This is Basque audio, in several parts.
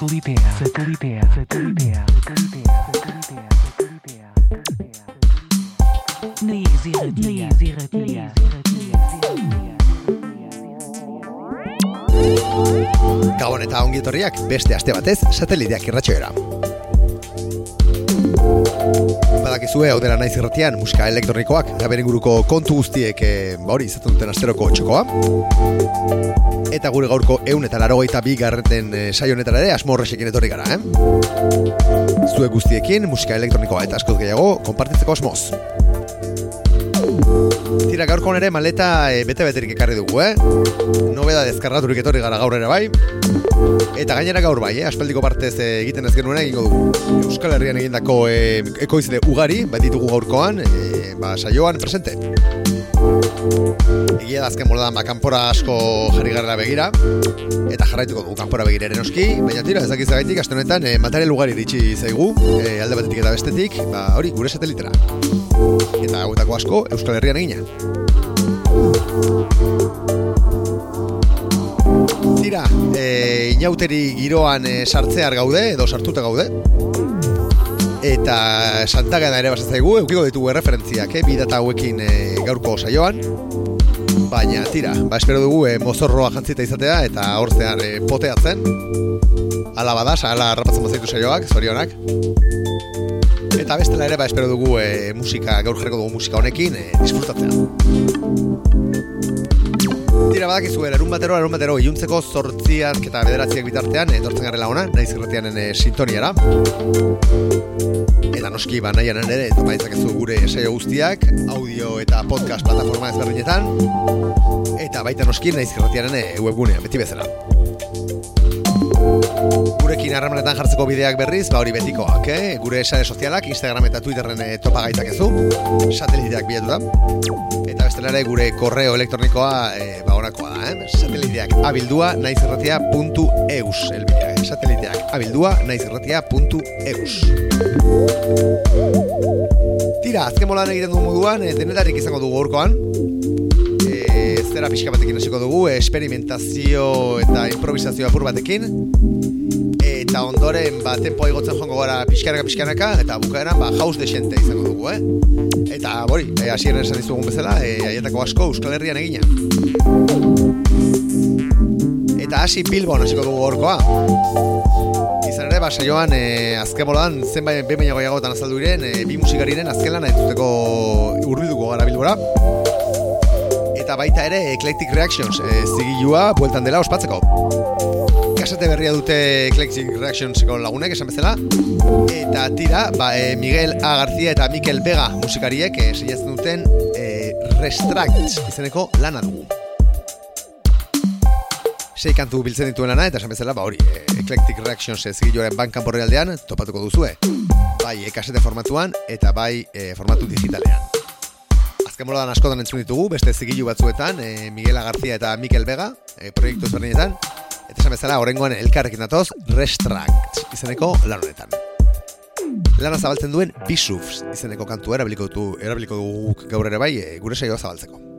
Satelitea, satelitea, satelitea, satelitea, satelitea, satelitea, satelitea. Neeziratia, neeziratia, Gabon eta ongi etorriak beste aste batez sateliteak irratxoera. Badakizue, hau dela naiz irratian, musika elektronikoak, eta beren guruko kontu guztiek, e, hori, izaten duten asteroko txokoa. Eta gure gaurko eun eta laro bi garreten e, saio honetara ere, asmo etorri gara, eh? Zue guztiekin, musika elektronikoa eta askoz gehiago, konpartitzeko osmoz. Tira, gaurko ere maleta e, bete-beterik ekarri dugu, eh? Nobeda deskarraturik etorri gara gaur ere bai. Eta gainera gaur bai, eh? aspaldiko partez e, egiten ez genuen egingo dugu. Euskal Herrian egindako e, ekoizle ugari, bat ditugu gaurkoan, e, ba, saioan presente. Egia da azken moledan ba, kanpora asko jarri garela begira Eta jarraituko dugu kanpora begira ere noski Baina tira, ez dakiz gaitik, aste honetan e, material ugari ditxi zaigu e, Alde batetik eta bestetik, ba, hori, gure satelitera Eta hauetako asko, Euskal Herrian egina Tira, e, inauteri giroan e, sartzear gaude, edo sartuta gaude. Eta Santagana ere basatzaigu, eukiko ditugu erreferentziak, eh, bidata hauekin e, gaurko saioan. Baina, tira, ba, espero dugu e, mozorroa jantzita izatea eta hor zehar e, poteatzen. Ala badas, ala rapatzen bazaitu saioak, zorionak. Eta bestela ere, ba, espero dugu e, musika, gaur jarriko dugu musika honekin, e, disfrutatzea Tira badakizu ere, erun batero, erun batero, iluntzeko zortziak eta bederatziak bitartean, etortzen garela ona, naiz irratianen e, sintoniara. Eta noski, ba, nahian ere, eta baitzakezu gure saio guztiak, audio eta podcast plataforma ezberdinetan, eta baita noski, naiz irratianen e, webgunean, beti bezala. Gurekin harremanetan jartzeko bideak berriz, ba hori betikoak, eh? Gure sare sozialak, Instagram eta Twitterren e, topa gaitzakezu, sateliteak bilatu da. Eta bestela ere gure korreo elektronikoa e, ba honakoa da, eh? Sateliteak abildua naizerratia.eus elbidea, eh? Sateliteak abildua naizerratia.eus Tira, azken molan egiten du moduan, e, denetarik izango dugu gaurkoan. E, zera pixka batekin hasiko dugu, experimentazio eta improvisazio apur batekin. Ondoren, ba, tempoa igotzen joango gara pixkanaka pixkanaka, eta bukaeran, ba, haus desente izango dugu, eh? Eta, bori, e, asierren esan dizugun bezala, e, aietako asko Euskal Herrian egina. Eta hasi Bilbon hasiko dugu gorkoa. Izan ere, ba, saioan, e, azken bolan, zenbait behin baino gehiagotan azaldu diren, e, bi musikariren azken lana entzuteko urbilduko gara Bilbora. Eta baita ere, Eclectic Reactions, e, zigilua, bueltan dela ospatzeko kasete berria dute Eclectic Reactionseko lagunek esan bezala. Eta tira ba, e, Miguel A. García eta Mikel Vega musikariek e, sinatzen duten e, Restract izeneko lana dugu. Sei kantu biltzen dituen lana eta esan bezala ba hori e, Eclectic Reactions zigiloaren bankan borrealdean topatuko duzue bai e, kasete formatuan eta bai e, formatu digitalean. Azken moladan askotan entzun ditugu, beste zigilu batzuetan, e, Miguel A. García eta Mikel Vega, e, proiektu ezberdinetan, Eta esan bezala, horrengoan elkarrekin datoz, Restract izeneko lan honetan. Lana zabaltzen duen Bisufs izeneko kantu erabiliko du, erabiliko du gaur ere bai, e, gure saioa zabaltzeko.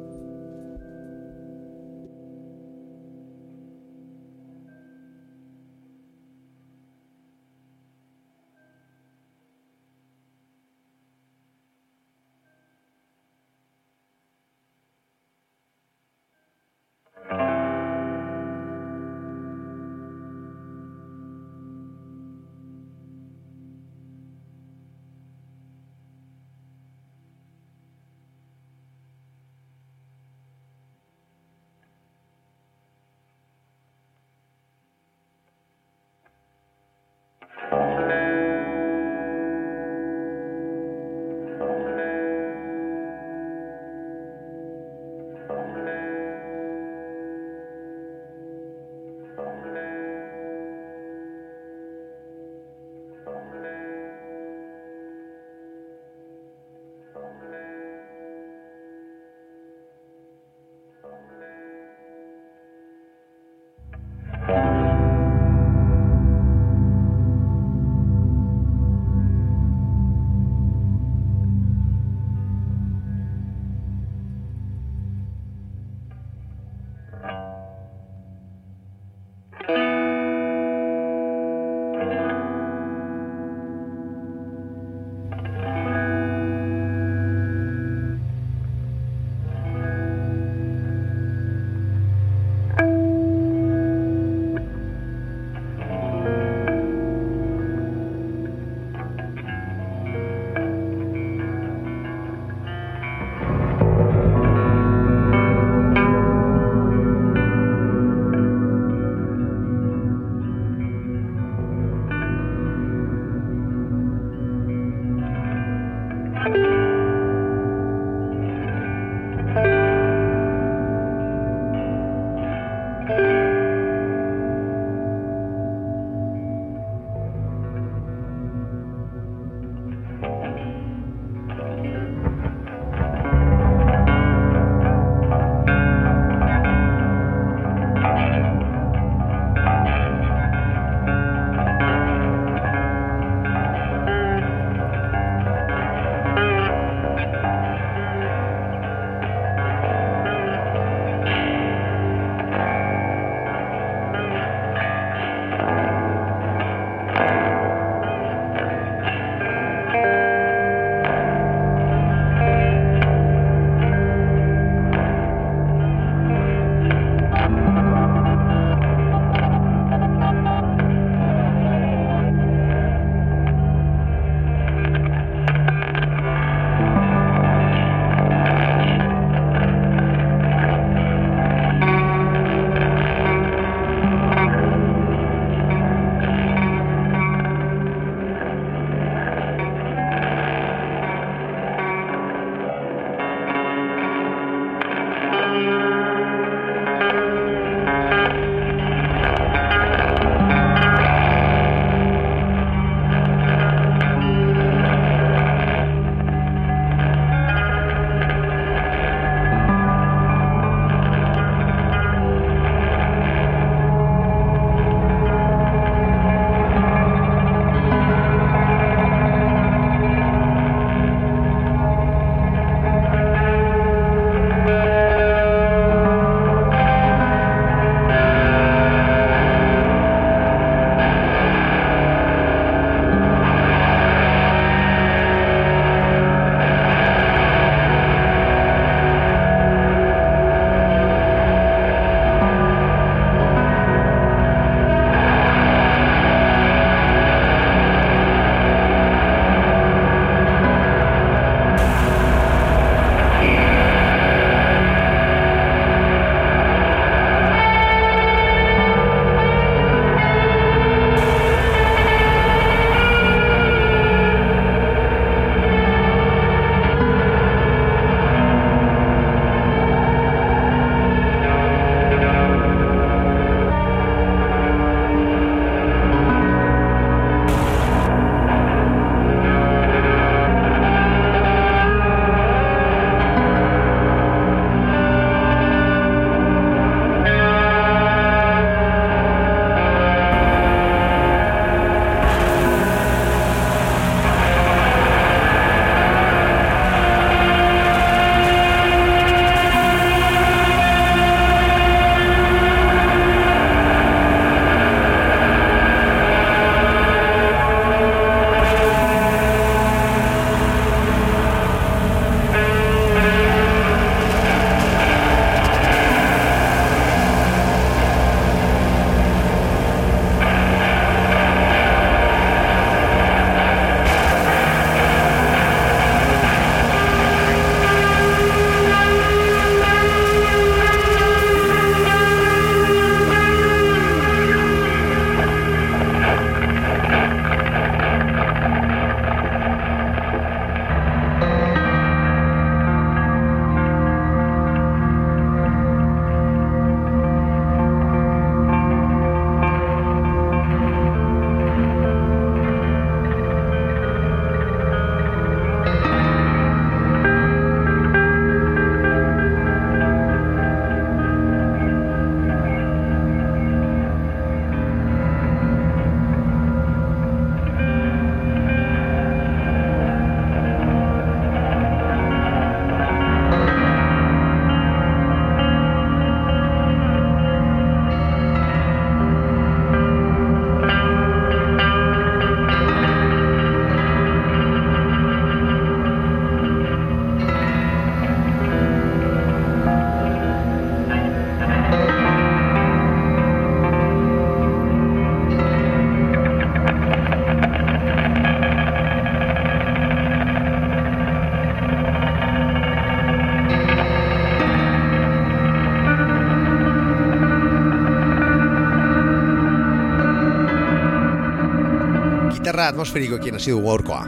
Gitarra atmosferikoekin hasi dugu gaurkoa.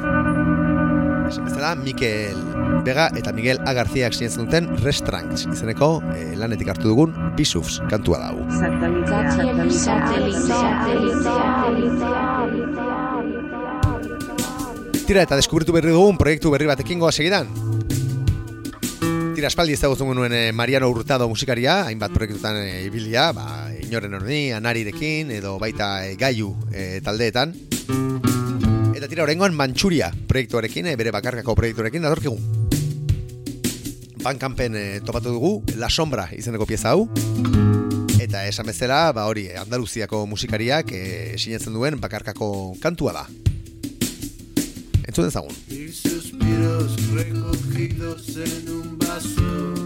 Esan bezala, Mikel Vega eta Miguel A. Garziak sinatzen duten Restranks izeneko eh, lanetik hartu dugun Bisufs kantua dago. Tira eta deskubritu berri dugun proiektu berri batekin goa segidan. Tira espaldi ez dagoetan nuen eh, Mariano Hurtado musikaria, hainbat proiektutan eh, ibilia, ba, inoren hori, anarirekin, edo baita eh, gaiu eh, taldeetan. Eta tira horrengoan Manchuria proiektuarekin, eh, bere bakarkako proiektuarekin, datorkigu. Bankampen eh, topatu dugu, La Sombra izeneko pieza hau. Eta esan bezala, ba hori, Andaluziako musikariak eh, sinatzen duen bakarkako kantua da. Entzun dezagun. Mis suspiros recogidos en un vaso.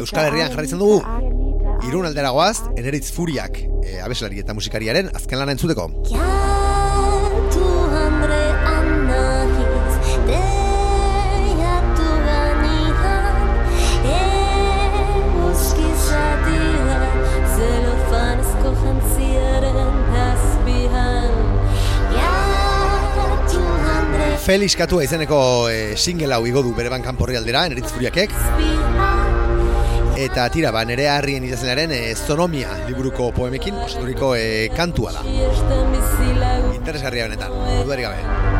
Euskal Herrian jarraitzen dugu. Irun aldera goaz, eneritz furiak, e, abeslari eta musikariaren azken lana entzuteko. Ja, Felix Katua izeneko e, single hau igo du bere ban kanporri aldera, eneritz furiakek, eta tira, ba, nere harrien izazenaren e, zonomia liburuko poemekin, osaturiko e, kantua da. Interesgarria benetan, dudarik gabe.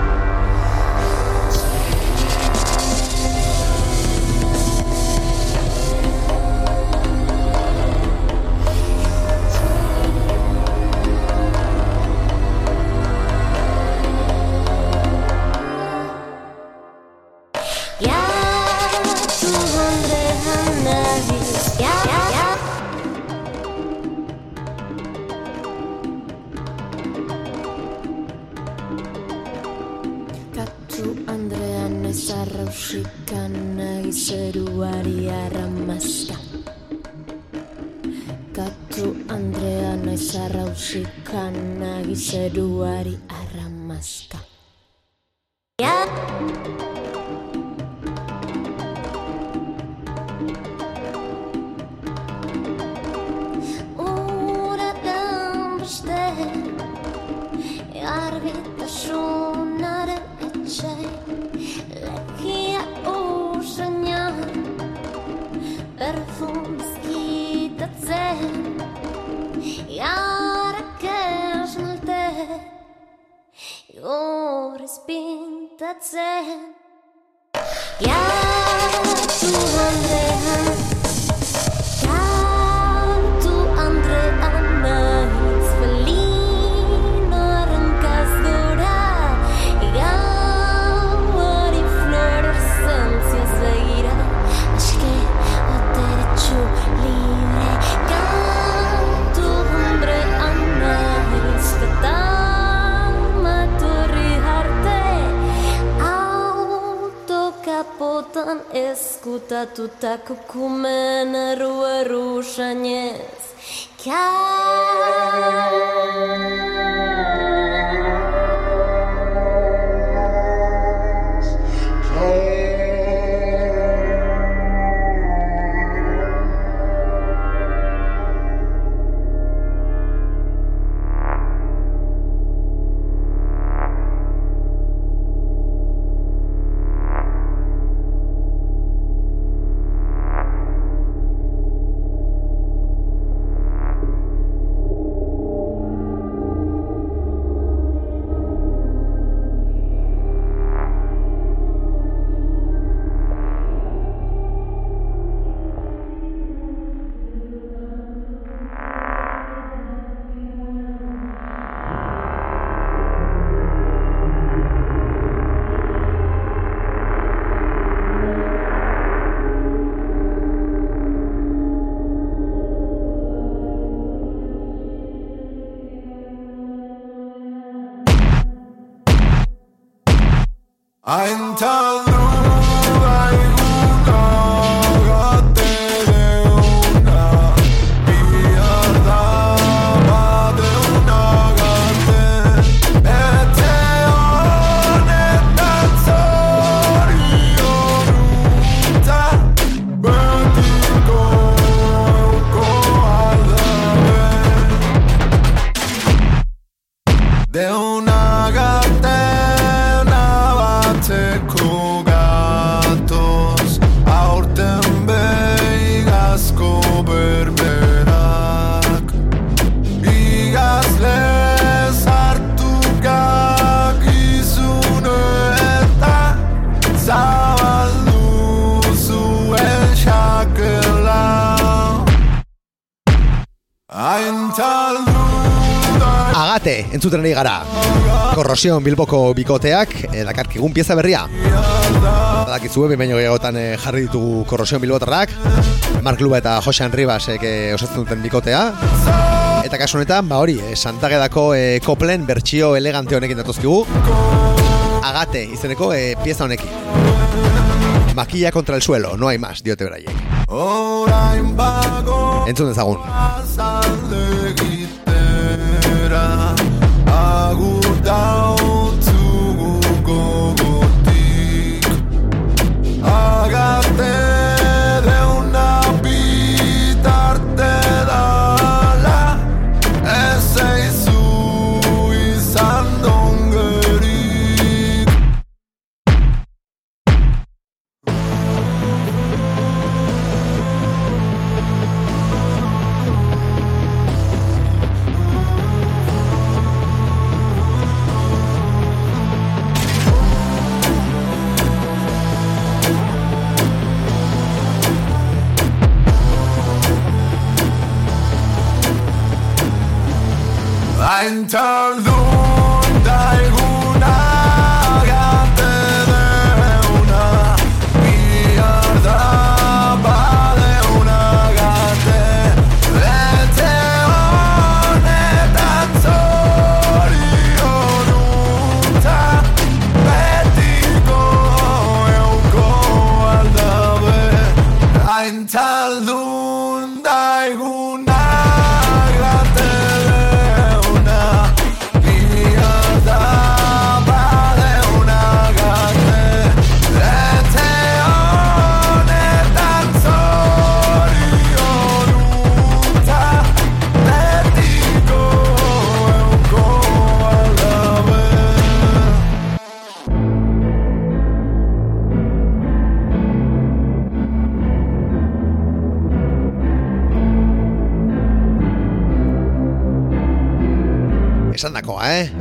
kedua worry. always been that same. Yeah, tu. Autokapotan eskutatutako kumen erru erru sainez Eintal Agate, entzuten ari gara. Korrosion Bilboko bikoteak, eh, dakarkigun pieza berria. Badakizue, behin baino gehiagotan eh, jarri ditugu Korrosion Bilbotarrak. Mark Luba eta Josean Ribasek eh, osatzen duten bikotea. Eta kasu honetan, ba hori, eh, Santagedako eh, koplen bertsio elegante honekin datozkigu. Agate izeneko eh, pieza honekin. Makilla contra el suelo, no hay más, diote beraiek. Entzun dezagun. pago down and turn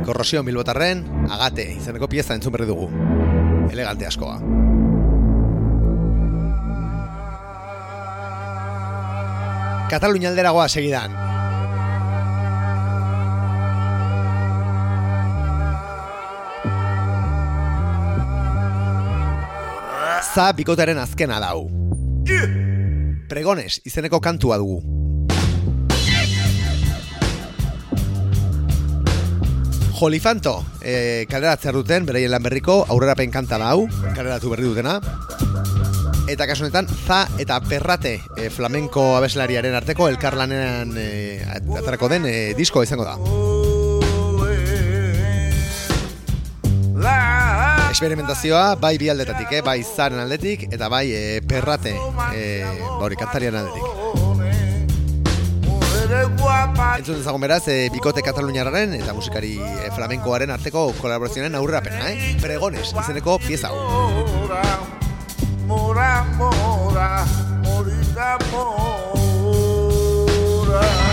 Korrosio milbotarren, agate, izeneko pieza entzun berri dugu. Elegante askoa. Katalunia alderagoa segidan. Za bikotaren azkena dau. Pregones, izeneko kantua dugu. Jolifanto, e, kaleratzea duten, beraien lan berriko, aurrerapen kanta da hau, kaleratu berri dutena. Eta kasu honetan, za eta perrate e, flamenko abeslariaren arteko elkarlanean e, aterako den e, disko izango da. Experimentazioa bai bi aldetatik, eh? bai zaren aldetik eta bai e, perrate e, hori kantarian aldetik. Entzun dezagun beraz, e, bikote kataluniararen eta musikari e, flamenkoaren arteko kolaborazioaren aurrerapena, eh? Pregones, izeneko pieza hau. Mora, mora, morita, mora. Yo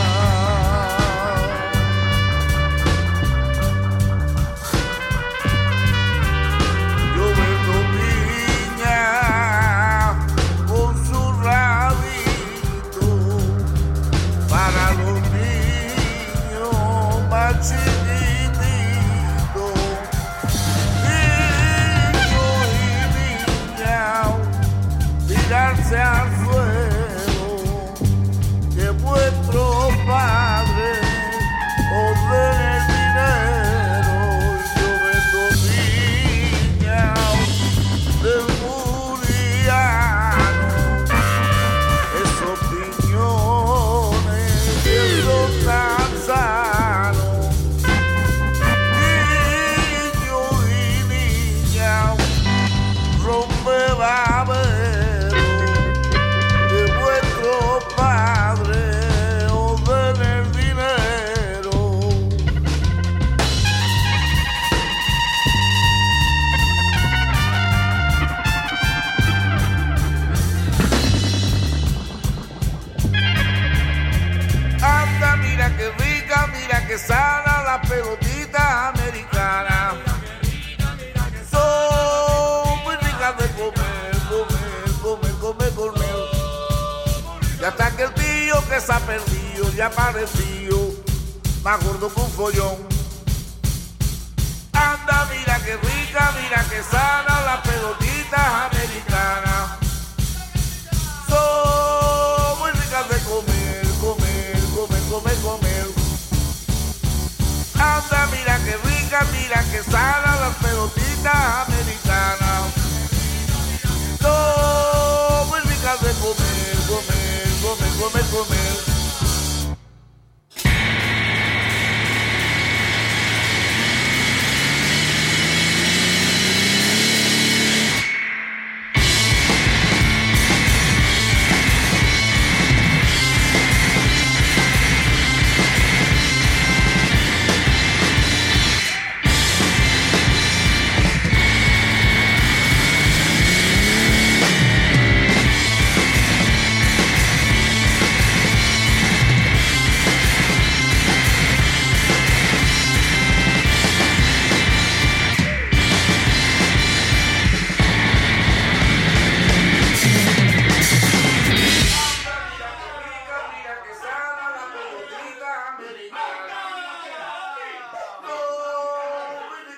apareció, más gordo un follón. Anda, mira que rica, mira que sana la pelotita americana. Son muy ricas de comer, comer, comer, comer, comer. Anda, mira que rica, mira que sana las pelotitas americanas. Son muy ricas de comer, comer, comer, comer.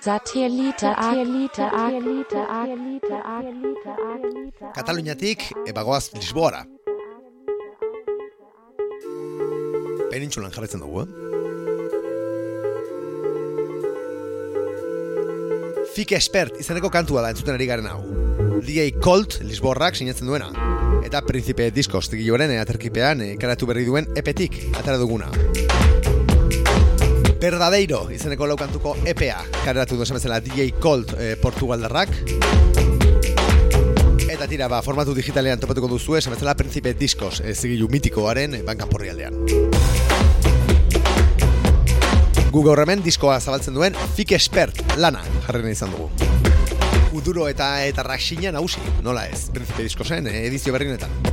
Satellite, Satellite, Satellite, Satellite, Satellite, Satellite. Kataluniatik ebagoaz Lisboara. Penintxulan jarretzen dugu, eh? Fike Expert izeneko kantua da entzuten ari garen hau. DJ Colt Lisborrak sinatzen duena. Eta Principe Discos tigilloren aterkipean eh, karatu berri duen epetik atara duguna. Verdadeiro izeneko laukantuko EPA karatu du esan bezala DJ Colt eh, Portugaldarrak. Eta tira, ba, formatu digitalean topatuko duzu esan bezala Principe Discos e, zigilu mitikoaren e, bankan porri aldean. Gu gaur hemen diskoa zabaltzen duen Fik Expert lana jarri izan dugu. Uduro eta eta raxina nagusi, nola ez, Principe Discosen e, edizio berrinetan.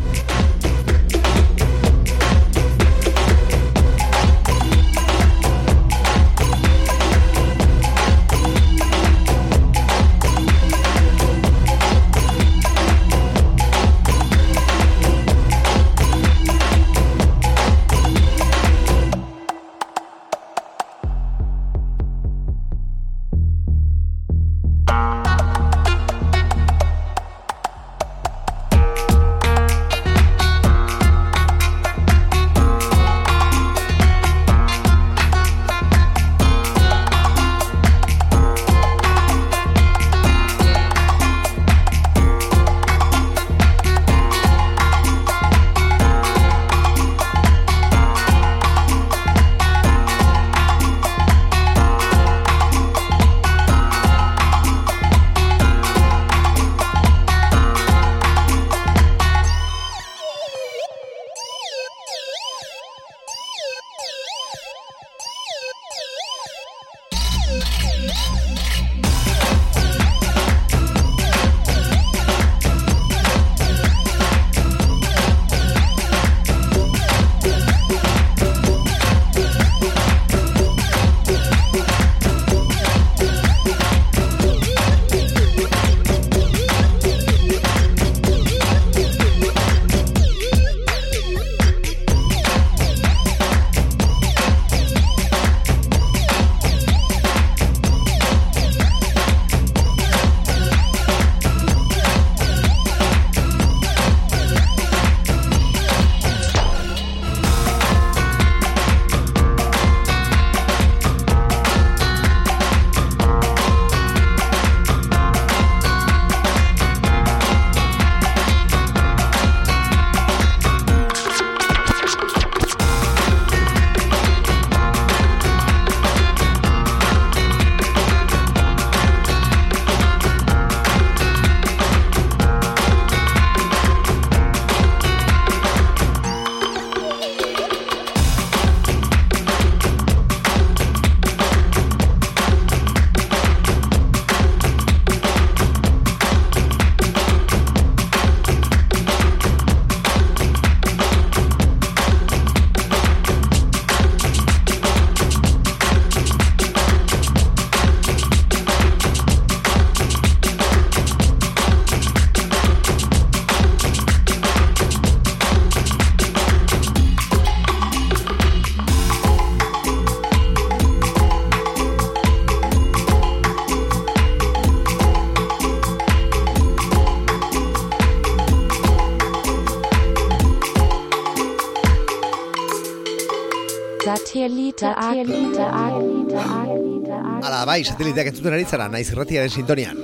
Satellite, Satellite, Satellite, Ala, bai, sateliteak entzuten ari zara, naiz irratiaren sintonian.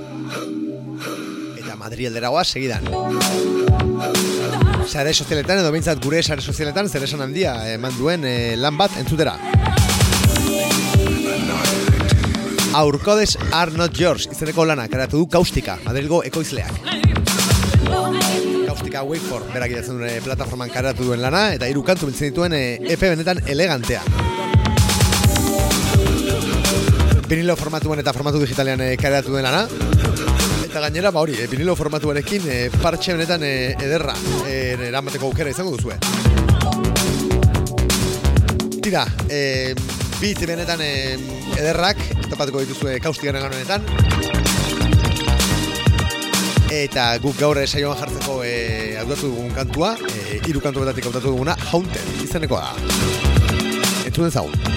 Eta Madrialdera goaz segidan. Sare sozialetan edo bintzat gure sare sozialetan zer esan handia eman duen eh, lan bat entzutera. Aurkodes not yours, izeneko lana, karatu du kaustika, Madrilgo ekoizleak. Kaustika Waveform, berak idatzen duen eh, plataforman karatu duen lana, eta hiru kantu biltzen dituen eh, EP benetan elegantea. vinilo formatuan eta formatu digitalean e, kareatu den lana. Eta gainera, ba hori, e, vinilo formatuarekin e, partxe benetan e, ederra e, eramateko aukera izango duzue. Tira, e, bit benetan e, ederrak, topatuko dituzue kaustikaren lan honetan. Eta guk gaur saioan jartzeko e, hautatu dugun kantua, e, hiru kantu betatik hautatu duguna, Haunted, izanekoa da. Entzun ezagun.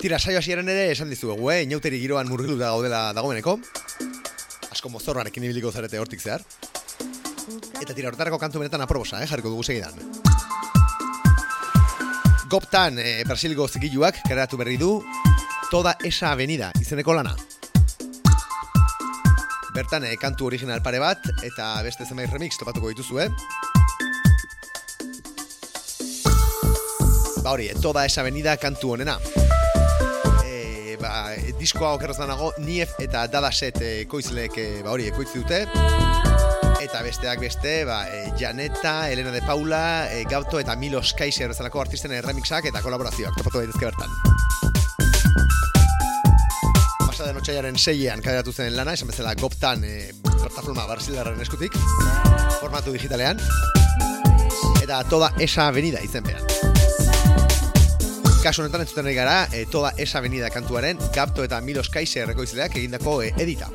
Tira, saio hasieran ere esan dizuegu, eh? Inauteri giroan murgiluta gaudela dagoeneko. Asko mozorrarekin ibiliko zarete hortik zehar. Eta tira, hortarako kantu benetan aprobosa, eh? Jarriko dugu segidan. Goptan, eh, Brasilgo zigiluak, kreatu berri du, Toda esa avenida, izeneko lana. Bertan, eh, kantu original pare bat, eta beste zenbait remix topatuko dituzu, eh? Ba hori, eh, Toda esa avenida kantu honena diskoa okerraz nago Nief eta Dadaset e, ekoizleek e, ba, hori ekoitzi dute. Eta besteak beste ba, e, Janeta, Elena de Paula e, Gauto eta Milos Kaiser bezalako artisten remixak eta kolaborazioak topatu daitezke bertan. Pasada notxaiaren seiean kaderatu zen lana, esan bezala Goptan e, plataforma barzilarren eskutik formatu digitalean. Eta toda esa avenida izen behan Kasu honetan entzuten gara, e, toda esa avenida kantuaren Gapto eta Milos Kaiser rekoizleak egindako e, edita.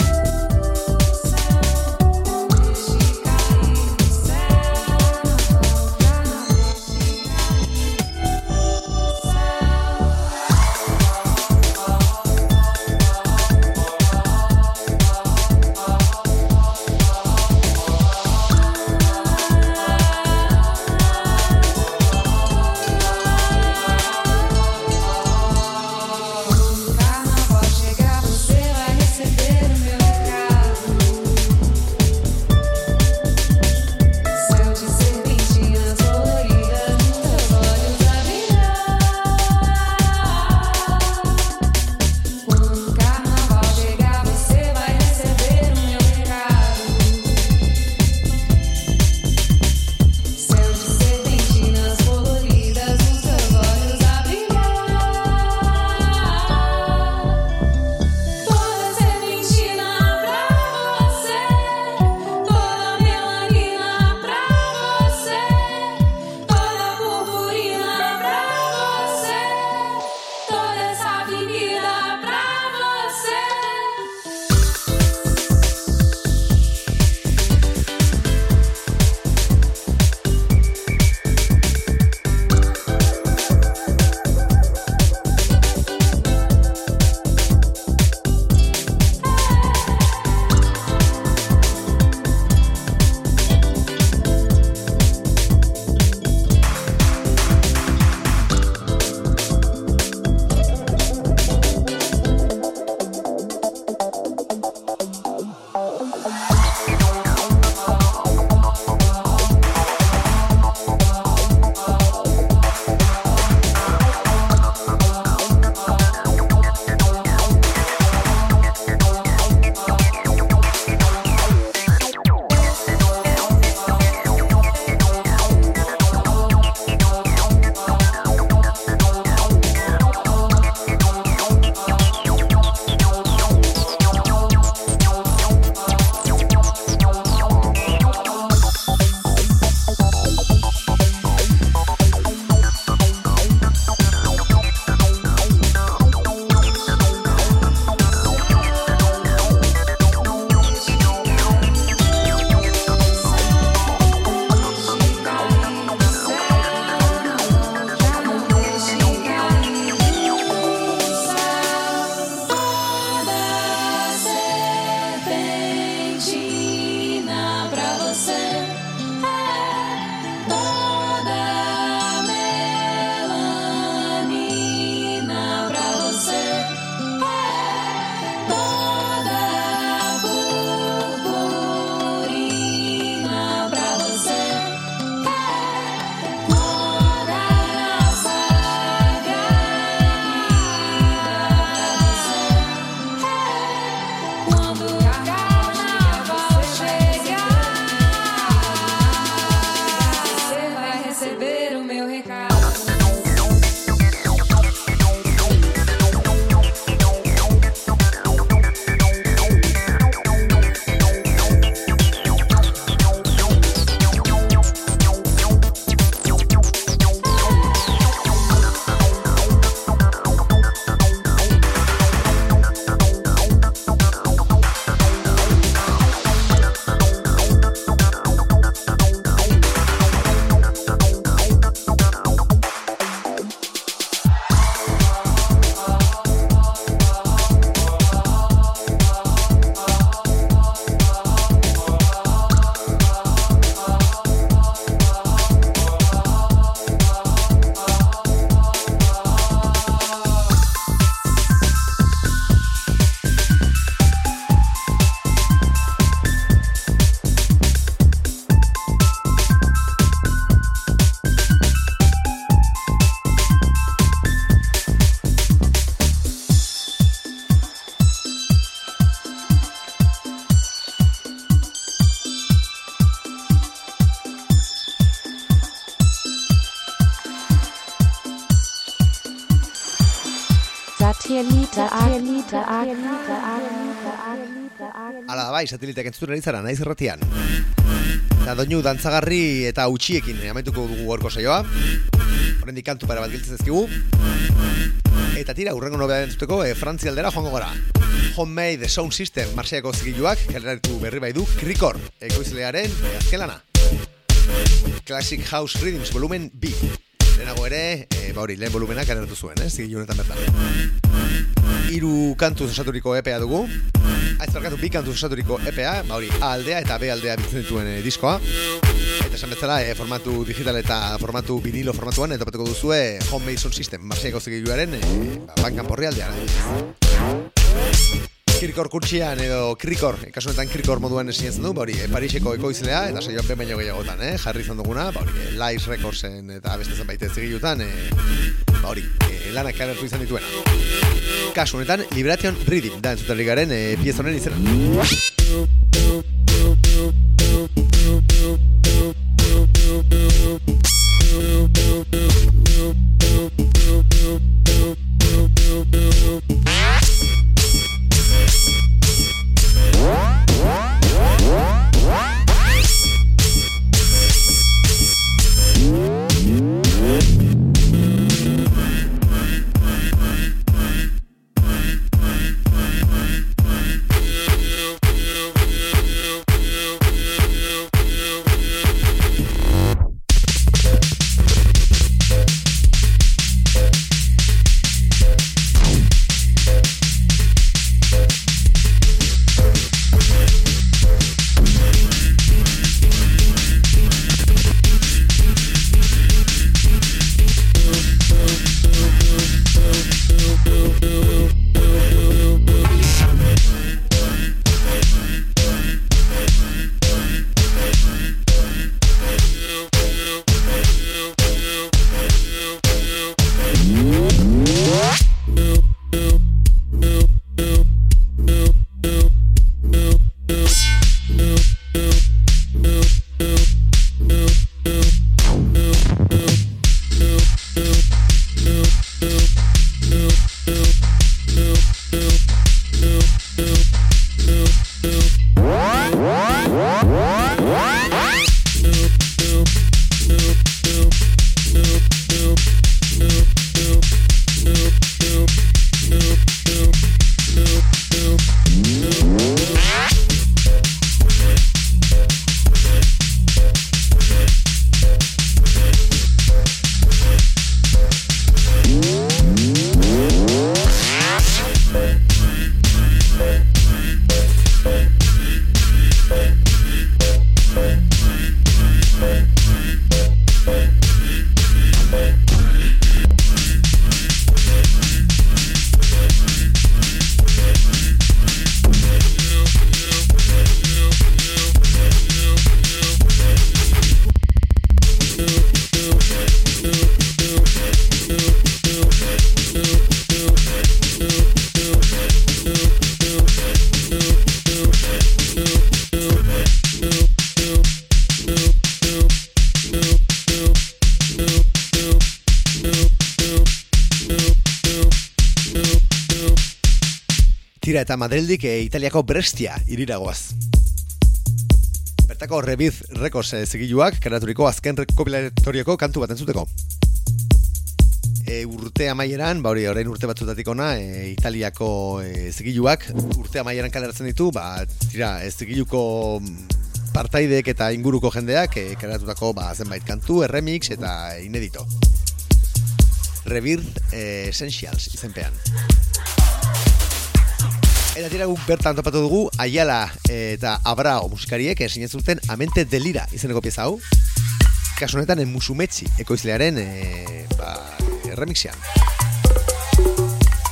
Bai, sateliteak entzuten ari zara, naiz erratian. Eta doinu dantzagarri eta utxiekin amaituko dugu gorko saioa. Horrendik kantu para bat giltzen ezkigu. Eta tira, urrengo nobea entzuteko, e, Frantzi aldera joango gara. Homemade Sound System, Marseillako zigiluak, kaleratu berri bai du, Krikor, ekoizlearen e, azken lana. Classic House Rhythms, volumen B. Lehenago ere, e, ba hori, lehen volumenak kaleratu zuen, eh, zigilu honetan bertan. Hiru kantuz osaturiko EPA dugu. Aiz barkatu, bi kantuz osaturiko EPA, ba hori, A aldea eta B aldea biltzen dituen e, diskoa. Eta esan bezala, e, formatu digital eta formatu vinilo formatuan, eta topatuko duzue Homemade Sound System, Marseillako zigiluaren e, ba, bankan porri aldean. Kirkor kurtsian edo Krikor, kasu honetan Krikor moduan esin du, ba hori, e, Pariseko ekoizlea eta saioan ben baino gehiagotan, eh, jarri izan duguna, ba hori, e, Lies Recordsen eta beste zenbait zigilutan, e, ba hori, e, lanak kalertu izan dituena. Kasu Liberation Reading da entzutari garen e, pieza honen izena. Eta Madrildik e, Italiako Brestia iriragoaz. Bertako Rebiz Records e, zigiluak karaturiko azken rekopilatorioko kantu bat entzuteko. E, urte amaieran, ba hori orain urte batzutatik ona, e, Italiako e, zigiluak urte amaieran kaleratzen ditu, ba, tira, e, zigiluko mm, partaideek eta inguruko jendeak e, karatutako ba, zenbait kantu, remix eta inedito. Rebirth eh, Essentials izenpean. Eta tira guk bertan topatu dugu Ayala eta Abrao musikariek esin zuten Amente Delira izeneko pieza hau. Kasu honetan en Musumetsi ekoizlearen e, ba, remixean.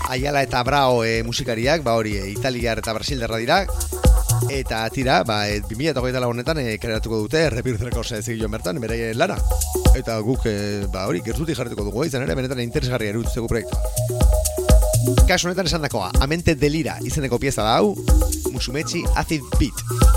Ayala eta Abrao e, musikariak, ba hori, e, Italiar eta Brasilderra dira, eta tira, ba, e, 2008 honetan e, kreatuko dute Rebirth Records zigilloen bertan, beraien lana. Eta guk, e, ba hori, gertutik jarrituko dugu, izan ere, benetan interesgarria erutzeko proiektua. Kasu honetan esan dakoa, Amente Delira izeneko pieza da hau, Musumetsi Acid Beat.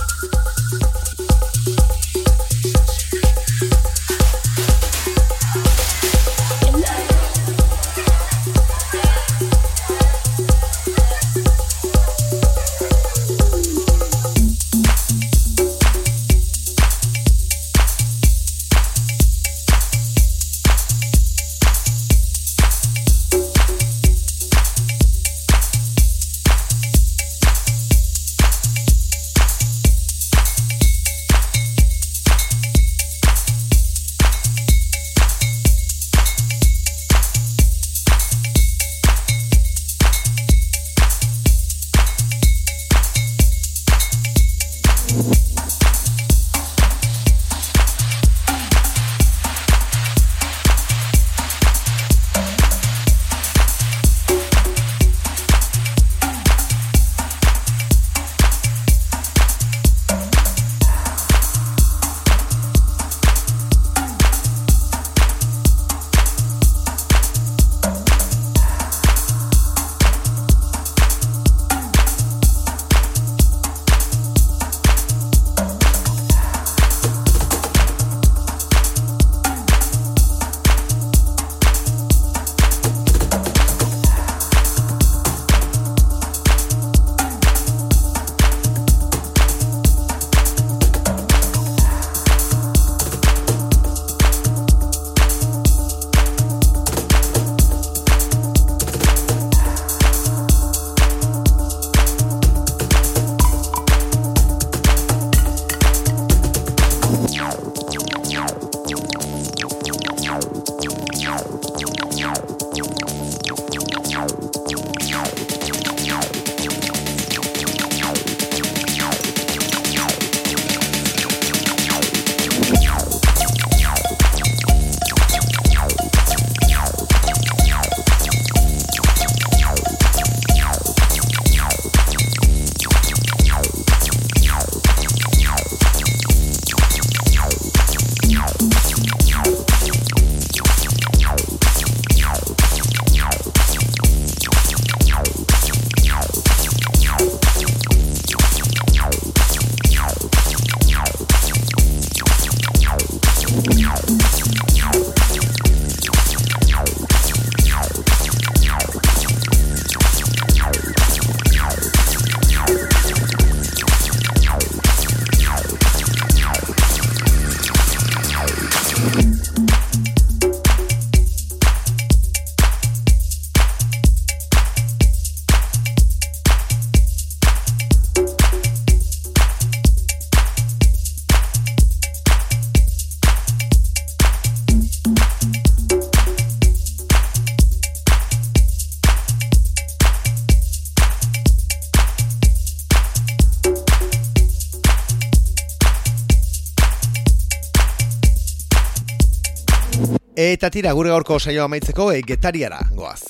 Eta tira, gure gaurko saioa amaitzeko e, getariara goaz.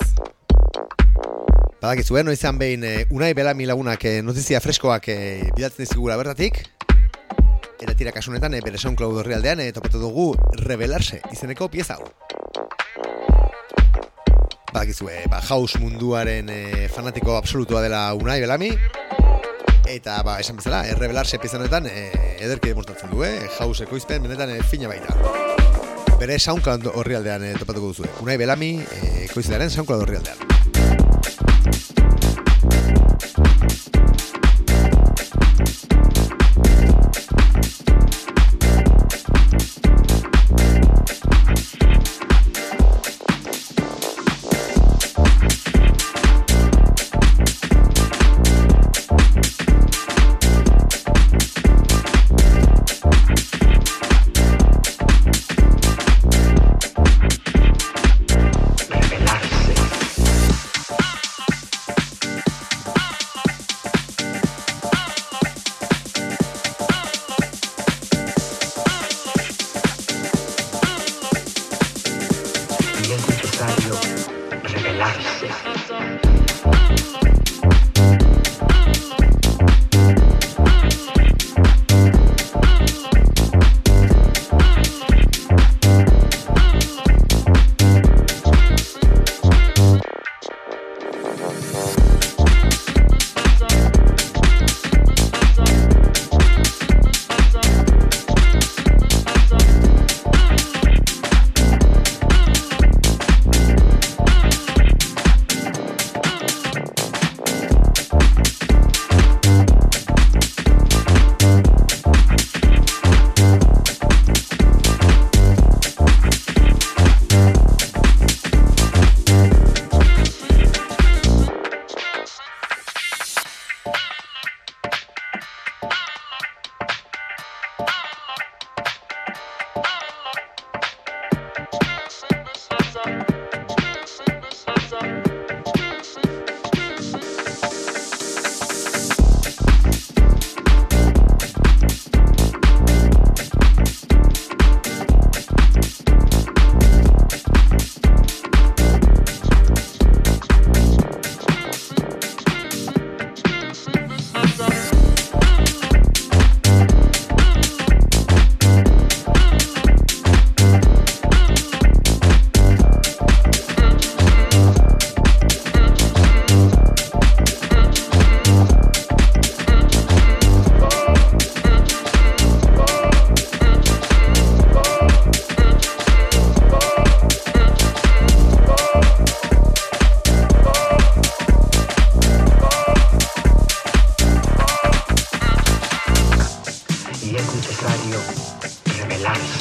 Badakizu, eh, noizan behin e, Unai Belami lagunak e, notizia freskoak e, bidatzen dizkigula bertatik. Eta tira kasunetan e, bere SoundCloud horrialdean e, topatu dugu revelarse izeneko pieza hau. Badakizu, e, ba, house munduaren e, fanatiko absolutua dela Unai Belami. Eta, ba, esan bezala, e, revelarse pieza honetan e, ederki demostratzen du, eh? House ekoizpen benetan e, fina baita bere SoundCloud horri aldean e, topatuko duzu. Unai Belami, e, koizilaren SoundCloud horri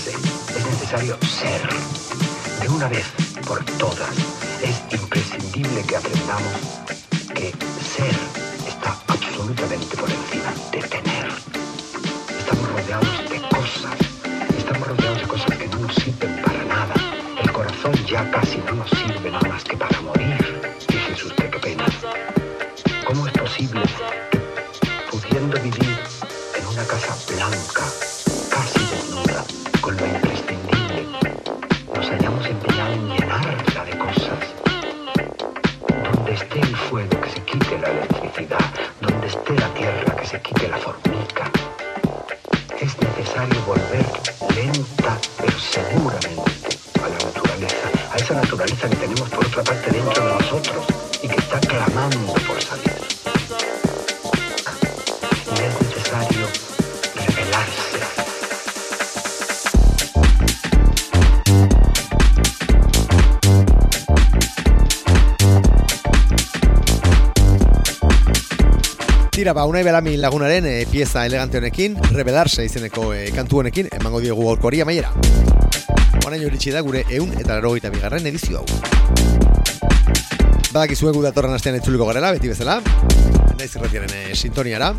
es necesario ser. De una vez por todas, es imprescindible que aprendamos que ser está absolutamente por encima de tener. Estamos rodeados de cosas, estamos rodeados de cosas que no nos sirven para nada. El corazón ya casi no nos sirve nada más que para morir. Tira, ba, unai belami lagunaren e, pieza elegante honekin, rebelarse izeneko e, kantu honekin, emango diogu gaurkori amaiera. Horain iritsi da gure eun eta larogeita bigarren edizio hau. Badakizuegu datorren astean etzuliko garela, beti bezala. Naiz irratiaren e, sintoniara.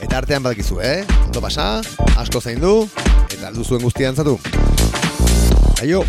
Eta artean badakizu, eh? Ondo pasa, asko zaindu, eta aldu zuen guztia antzatu. Aio!